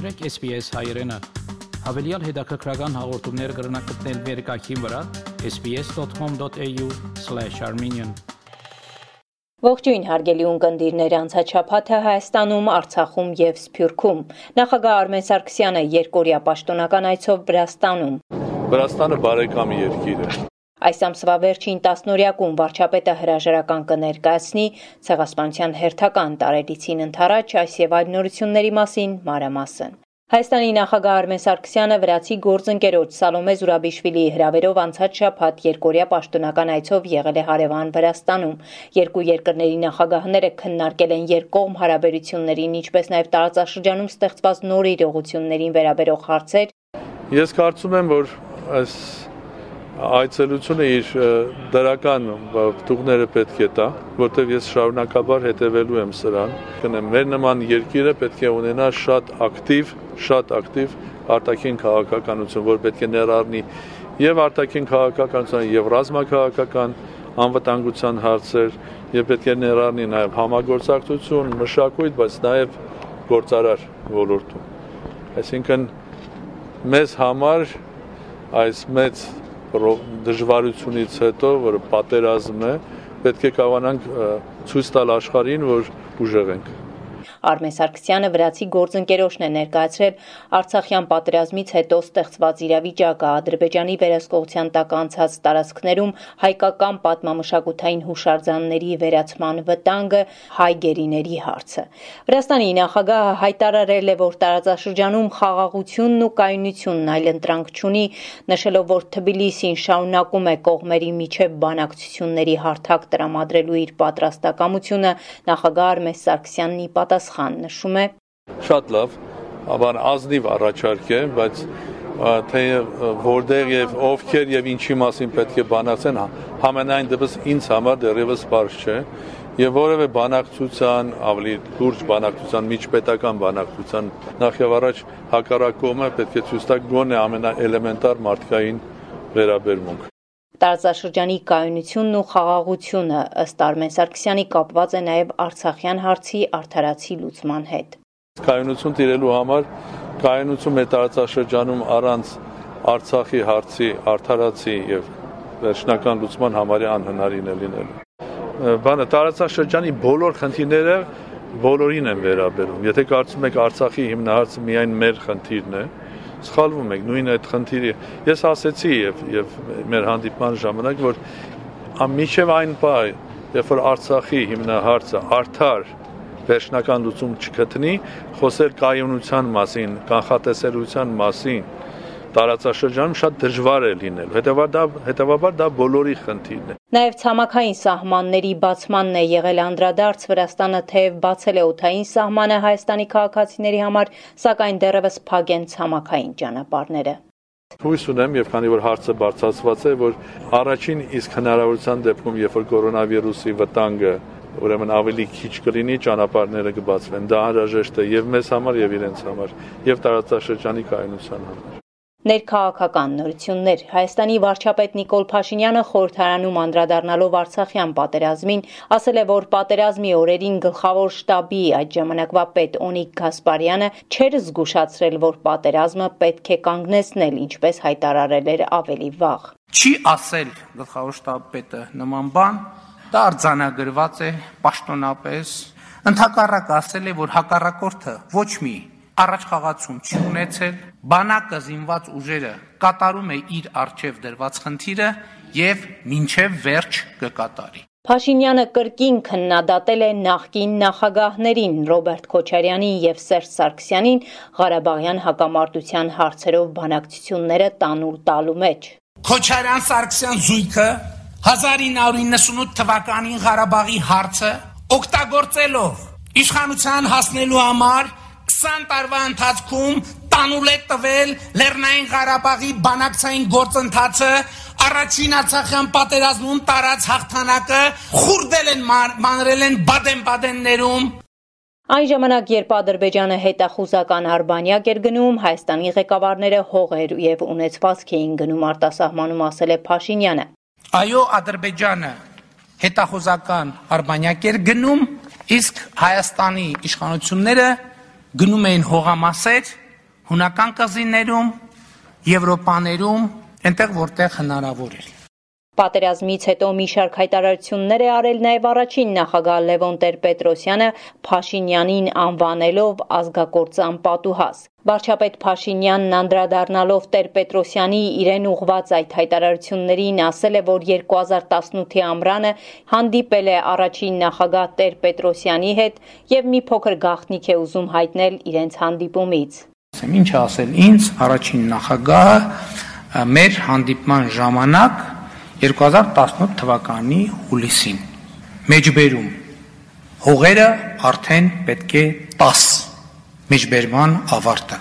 մտրեք SPS հայրենը։ Հավելյալ հետաքրքրական հաղորդումներ կգրնակցնել վերկայքին վրա sps.com.au/armenian Ողջույն հարգելի ունկնդիրներ անցաչափաթը Հայաստանում, Արցախում եւ Սփյուռքում։ Նախագահ Արմեն Սարգսյանը երկորյա պաշտոնական այցով Վրաստանում։ Վրաստանը բարեկամի երկիր է։ Այս ամսվա վերջին տասնօրյակում վարչապետը հրաժարական կներկայացնի ցեղասպանության հերթական տարելիցին ընթരാճ այս եւ այլ նորությունների մասին մանրամասն։ Հայաստանի նախագահ Արմեն Սարգսյանը վրացի գործընկերոջ Սալոմե Զուրաբիշվիլիի հրավերով անցած շաբաթ երկորյա պաշտոնական այցով եղել է հարևան Վրաստանում։ Երկու երկրների նախագահները քննարկել են երկկողմ հարաբերություններին, ինչպես նաև տարածաշրջանում ստեղծված նոր իրողություններին վերաբերող հարցեր։ Ես կարծում եմ, որ այս այցելությունը իր դրական բտուղները պետք է տա, որտեղ ես շարունակաբար հետևելու եմ սրան։ Կնեմ մեր նման երկիրը պետք է ունենա շատ ակտիվ, շատ ակտիվ արտաքին քաղաքականություն, որ պետք է ներառնի եւ արտաքին քաղաքականություն եւ ռազմաքաղաքական անվտանգության հարցեր եւ պետք է ներառնի նաեւ համագործակցություն, մշակույթ, բայց նաեւ գործարար ոլորտում։ Այսինքն մեզ համար այս մեծ դժվարությունից հետո, որը պատերազմ է, պետք է կարողանանք ցույց տալ աշխարհին, որ ուժեղ ենք։ Արմեն Սարգսյանը վրացի գործընկերոջն է ներկայացրել Արցախյան պատերազմից հետո ստեղծված իրավիճակը Ադրբեջանի վերահսկողության տակ անցած տարածքներում հայկական պատմամշակութային հուշարձանների վերացման վտանգը, հայ գերիների հարցը։ Վրաստանի նախագահը հայտարարել է, որ տարածաշրջանում խաղաղությունն ու կայունությունն այլընտրանք չունի, նշելով, որ Թբիլիսին շարունակում է կողմերի միջև բանակցությունների հարթակ տրամադրելու իր պատրաստակամությունը նախագահ Արմեն Սարգսյանն ի պատասխան պատասխան նշում է. Շատ լավ, aber ազնիվ առաջարկ է, բայց թե որտեղ եւ ովքեր եւ ինչի մասին պետք է բանակցեն, համենայն դեպս ինձ համար դեռևս բարձ չէ եւ որևէ բանակցության, ավելի լուրջ բանակցության, միջպետական բանակցության նախ եւ առաջ հակառակողը պետք է ցույց տա գոնե ամենաէլեմենտար մարդկային վերաբերմունք։ Տարածաշրջանի կայունությունն ու խաղաղությունը ըստ Արմեն Սարգսյանի կապված է նաև Արցախյան հարցի արդարացի լուծման հետ։ Կայունություն տիրելու համար կայունություն մեր տարածաշրջանում առանց Արցախի հարցի արդարացի եւ վերջնական լուծման համարյա անհնարին է լինելու։ Բանը տարածաշրջանի բոլոր խնդիրները բոլորին են վերաբերում։ Եթե կարծում եք Արցախի հիմնահարցը միայն մեր խնդիրն է, սխալվում եք նույն այդ խնդիրի ես ասեցի եւ եւ մեր հանդիպման ժամանակ որ ամիջև այն բայ երբ որ Արցախի հիմնահարցը արդար վերջնական լուծում չգտնի խոսել կայունության մասին կանխատեսելիության մասին տարածաշրջանում շատ դժվար է լինելու։ Հետևաբար դա հետևաբար դա բոլորի խնդիրն է։ Նաև ցամաքային սահմանների բացմանն է եղել անդրադարձ Վրաստանը թեև բացել է օթային սահմանը Հայաստանի քաղաքացիների համար, սակայն դեռևս փակ են ցամաքային ճանապարհները։ Հույս ունեմ եւ քանի որ հարցը բարձրացված է, որ առաջին իսկ հնարավորության դեպքում, երբ որ կորոնավիրուսի վտանգը ուրեմն ավելի քիչ կլինի, ճանապարհները կբացվեն։ Դա անհրաժեշտ է եւ մեզ համար եւ իրենց համար, եւ տարածաշրջանի կայունության համար։ Ներքաղաքական նորություններ Հայաստանի վարչապետ Նիկոլ Փաշինյանը խորհրդարանում անդրադառնալով Արցախյան պատերազմին ասել է, որ պատերազմի օրերին գլխավոր շտաբի այդ ժամանակվա պետ Օնիկ Գասպարյանը չէր զգուշացրել, որ պատերազմը պետք է կանգնեցնել, ինչպես հայտարարել էր ավելի վաղ։ Չի ասել գլխավոր շտաբ պետը նման բան, դա արձանագրված է պաշտոնապես Ընթակառակ ասել է, որ հակառակորդը ոչ մի առաջ խաղացում չի ունեցել, բանակը զինված ուժերը կատարում է իր արժև դրված խնդիրը եւ մինչեւ վերջ կկատարի։ Փաշինյանը կրկին քննադատել է նախկին նախագահներին Ռոբերտ Քոչարյանին եւ Սերժ Սարգսյանին Ղարաբաղյան հակամարտության հարցերով բանակցությունները տանուլ տալու մեջ։ Քոչարյան-Սարգսյան զույգը 1998 թվականին Ղարաբաղի հարցը օգտագործելով իշխանության հասնելու համար 20 տարվա ընթացքում տանուլ է տվել Լեռնային Ղարաբաղի բանակցային գործընթացը առաջին Արցախյան պատերազմում տարած հաղթանակը խուրդել են մանրել են բադեն-բադեններում Այն ժամանակ, երբ Ադրբեջանը հետախուզական Արբանյակ էր գնում, Հայաստանի ղեկավարները հողեր եւ ունեցվածք էին գնում արտասահմանում, ասել է Փաշինյանը։ Այո, Ադրբեջանը հետախուզական Արբանյակ էր գնում, իսկ Հայաստանի իշխանությունները գնում էին հողամասեր հունական կղզիներում, Եվրոպաներում, այնտեղ որտեղ հնարավոր էր։ Պատերազմից հետո մի շարք հայտարարություններ է արել նաև առաջին նախագահ Լևոն Տեր-Պետրոսյանը Փաշինյանին անվանելով ազգակործան պատուհաս։ Վարչապետ Փաշինյանն անդրադառնալով Տեր-Պետրոսյանի իրեն ուղված այդ հայտարարություններին ասել է, որ 2018-ի ամռանը հանդիպել է առաջին նախագահ Տեր-Պետրոսյանի հետ եւ մի փոքր գաղտնիք է ուզում հայտնել իրենց հանդիպումից։ Ինչ ասել ինձ առաջին նախագահը մեր հանդիպման ժամանակ 2018 թվականի հուլիսին մեջբերում հողերը արդեն պետք է 10 մեջբերման ավարտը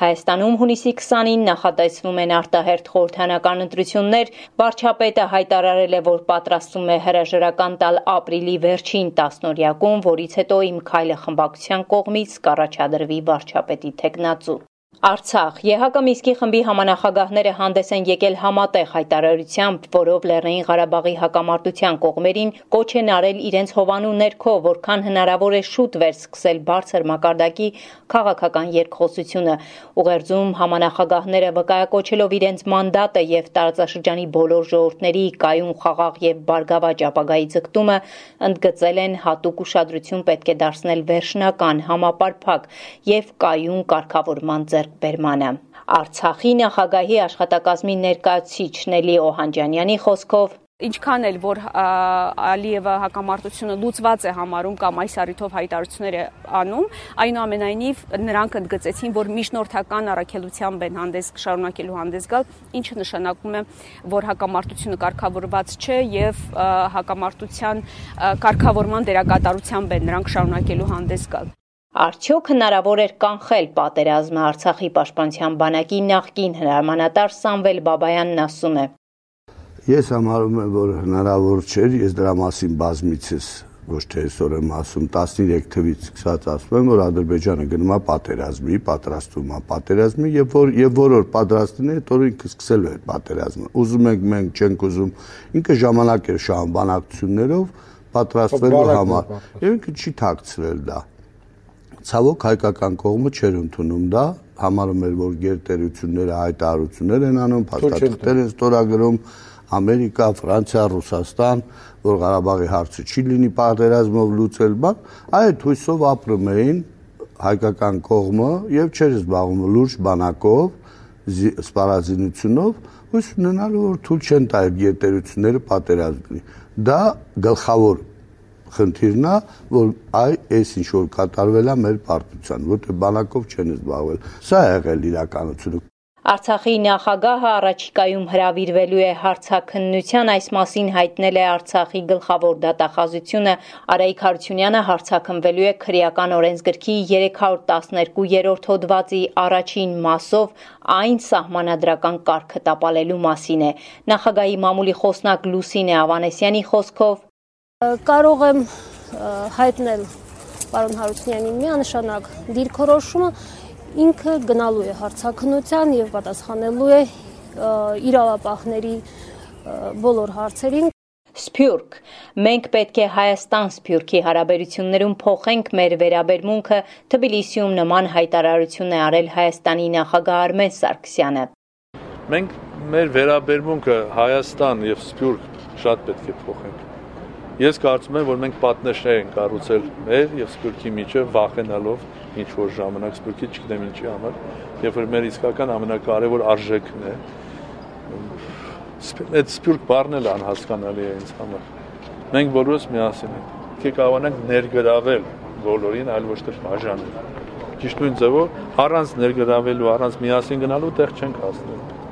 Հայաստանում հունիսի 20-ին նախատեսվում են արտահերթ խորհրդանական ընտրություններ, վարչապետը հայտարարել է, որ պատրաստվում է հրաժարական տալ ապրիլի վերջին տասնօրյակում, որից հետո իմ քայլը խմբակցության կողմից կառաջադրվի վարչապետի թեկնածու։ Արցախ. ԵՀԿ Միսկի խմբի համանախագահները հանդես են եկել համատեղ հայտարարությամբ, որով Լեռնային Ղարաբաղի հակամարտության կողմերին կոչ են արել իրենց հովանու ներքո, որքան հնարավոր է շուտ վերսկսել բարձր մակարդակի քաղաքական երկխոսությունը։ Ուղերձում համանախագահները վկայակոչելով իրենց մանդատը եւ տարածաշրջանի բոլոր ժողովուրդների կայուն խաղաղ եւ բարգավաճ ապագայի ձգտումը, ընդգծել են հատուկ ուշադրություն պետք է դարձնել վերջնական համապարփակ եւ կայուն կարգավորման ձեռ ձեռքբերմանը։ Արցախի նախագահի աշխատակազմի ներկայացուցիչ Նելի Օհանջանյանի խոսքով. Ինչքան էլ որ Ալիևը հակամարտությունը լուծված է համարում կամ այս առիթով հայտարարություններ է անում, այնուամենայնիվ նրանք ընդգծեցին, որ միջնորդական առաքելությամբ են հանդես շարունակելու հանդես գալ, ինչը նշանակում է, որ հակամարտությունը կարգավորված չէ եւ հակամարտության կարգավորման դերակատարությամբ են նրանք շարունակելու հանդես գալ։ Արդյոք հնարավոր էր կանխել պատերազմը Արցախի պաշտպանության բանակի նախկին հրամանատար Սամվել Բաբայանն ասում է. Ես համարում եմ, որ հնարավոր չէր, ես դրա մասին բազմիցս ոչ թե այսօր եմ ասում 13 թվից սկսած ասում եմ որ Ադրբեջանը գնում է պատերազմի, պատրաստվում է պատերազմի եւ որ եւ որ որ պատրաստին է, հետո ինքը սկսել է պատերազմը։ Ուզում ենք մենք չենք ուզում, ինքը ժամանակ էր շահում բանակցություններով պատրաստվելու համար եւ ինքը չի ཐակցրել դա ցավոք հայկական կողմը չէր ընդունում դա, համարում էր, որ գերտերությունները հայտարարություններ են անում, փաստաթղթեր են ստորագրում Ամերիկա, Ֆրանսիա, Ռուսաստան, որ Ղարաբաղի հարցը չի լինի պատերազմով լուծել, բան, այդ հույսով ապրում էին հայկական կողմը եւ չէր զբաղվում լուրջ բանակով, սպառազինությունով, հույս ունենալու որ թույլ չեն տա այդ գերտերությունները պատերազմի։ Դա գլխավոր խնդիրն է, որ այ այս ինչ որ կատարվել է մեր պարտության, որտեղ բանակով չեն զբաղվել։ Սա է եղել իրականությունը։ Արցախի նախագահը առաջիկայում հրավիրվելու է հարցաքննության, այս մասին հայտնել է Արցախի գլխավոր դատախազությունը։ Արայիկ Հարությունյանը հարցաքնվելու է քրեական օրենսգրքի 312-րդ հոդվածի առաջին մասով այն սահմանադրական կարգը տապալելու մասին է։ Նախագահի մամուլի խոսնակ Լուսինե Ավանեսյանի խոսքով կարող եմ հայտնել պարոն Հարությունյանին միանշանակ դիրքորոշումը ինքը գնալու է հարցակնության եւ պատասխանելու է իրավապահների բոլոր հարցերին Սփյուռք մենք պետք է Հայաստան Սփյուռքի հարաբերություններում փոխենք մեր վերաբերմունքը Թբիլիսիում նման հայտարարություն է արել Հայաստանի նախագահ Արմեն Սարգսյանը Մենք մեր վերաբերմունքը Հայաստան եւ Սփյուռք շատ պետք է փոխենք Ես կարծում եմ, որ մենք պատնեշներ ենք կառուցել մեր եւ Սփյուռքի միջև վախենալով ինչ որ ժամանակ Սփյուռքի չգիտեմ ինչի համար, երբ որ մեր իսկական ամենակարևոր արժեքն է այդ Սփյուռք բառն էլ անհասկանալի է ինձ համար։ Մենք բոլորս միասին ենք։ Թե կարողանանք ներգրավել բոլորին, այլ ոչ թե բաժանել։ Ճիշտ նույն ձևով առանց ներգրավելու, առանց միասին գնալու տեղ չենք հասնելու։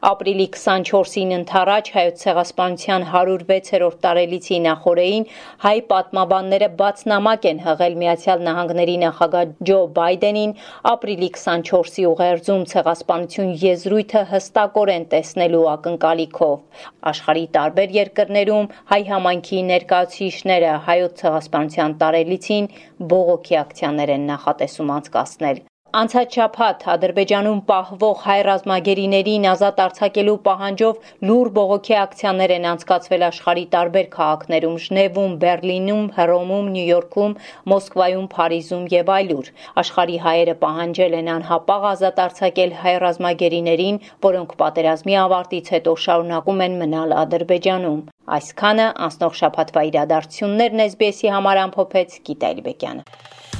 Ապրիլի 24-ին ընթരാճ հայոց ցեղասպանության 106-րդ տարելիցի նախորեին հայ պատմաբանները բացնամակ են հղել Միացյալ Նահանգների նախագահ Ջո Բայդենին ապրիլի 24-ի ուղերձում ցեղասպանություն եզրույթը հստակորեն տեսնելու ակնկալիքով։ Աշխարհի տարբեր երկրներում հայ համայնքի ներկայացուցիչները հայոց ցեղասպանության տարելիցին բողոքի ակցիաներ են նախատեսում անցկացնել։ Անցած շաբաթ Ադրբեջանում պահվող հայ ռազմագերիներին ազատ արձակելու պահանջով լուր բողոքի ակցիաներ են անցկացվել աշխարհի տարբեր քաղաքներում՝ Ժնևում, Բերլինում, Հռոմում, Նյու Յորքում, Մոսկվայում, Փարիզում եւ այլուր։ Աշխարհի հայերը պահանջել են անհապաղ ազատ արձակել հայ ռազմագերիներին, որոնք պատերազմի ավարտից հետո շարունակում են մնալ Ադրբեջանում։ Այսքանը անցնող շաբաթվա իրադարձություններն SBS-ի համար ամփոփեց Գիտալի Բեկյանը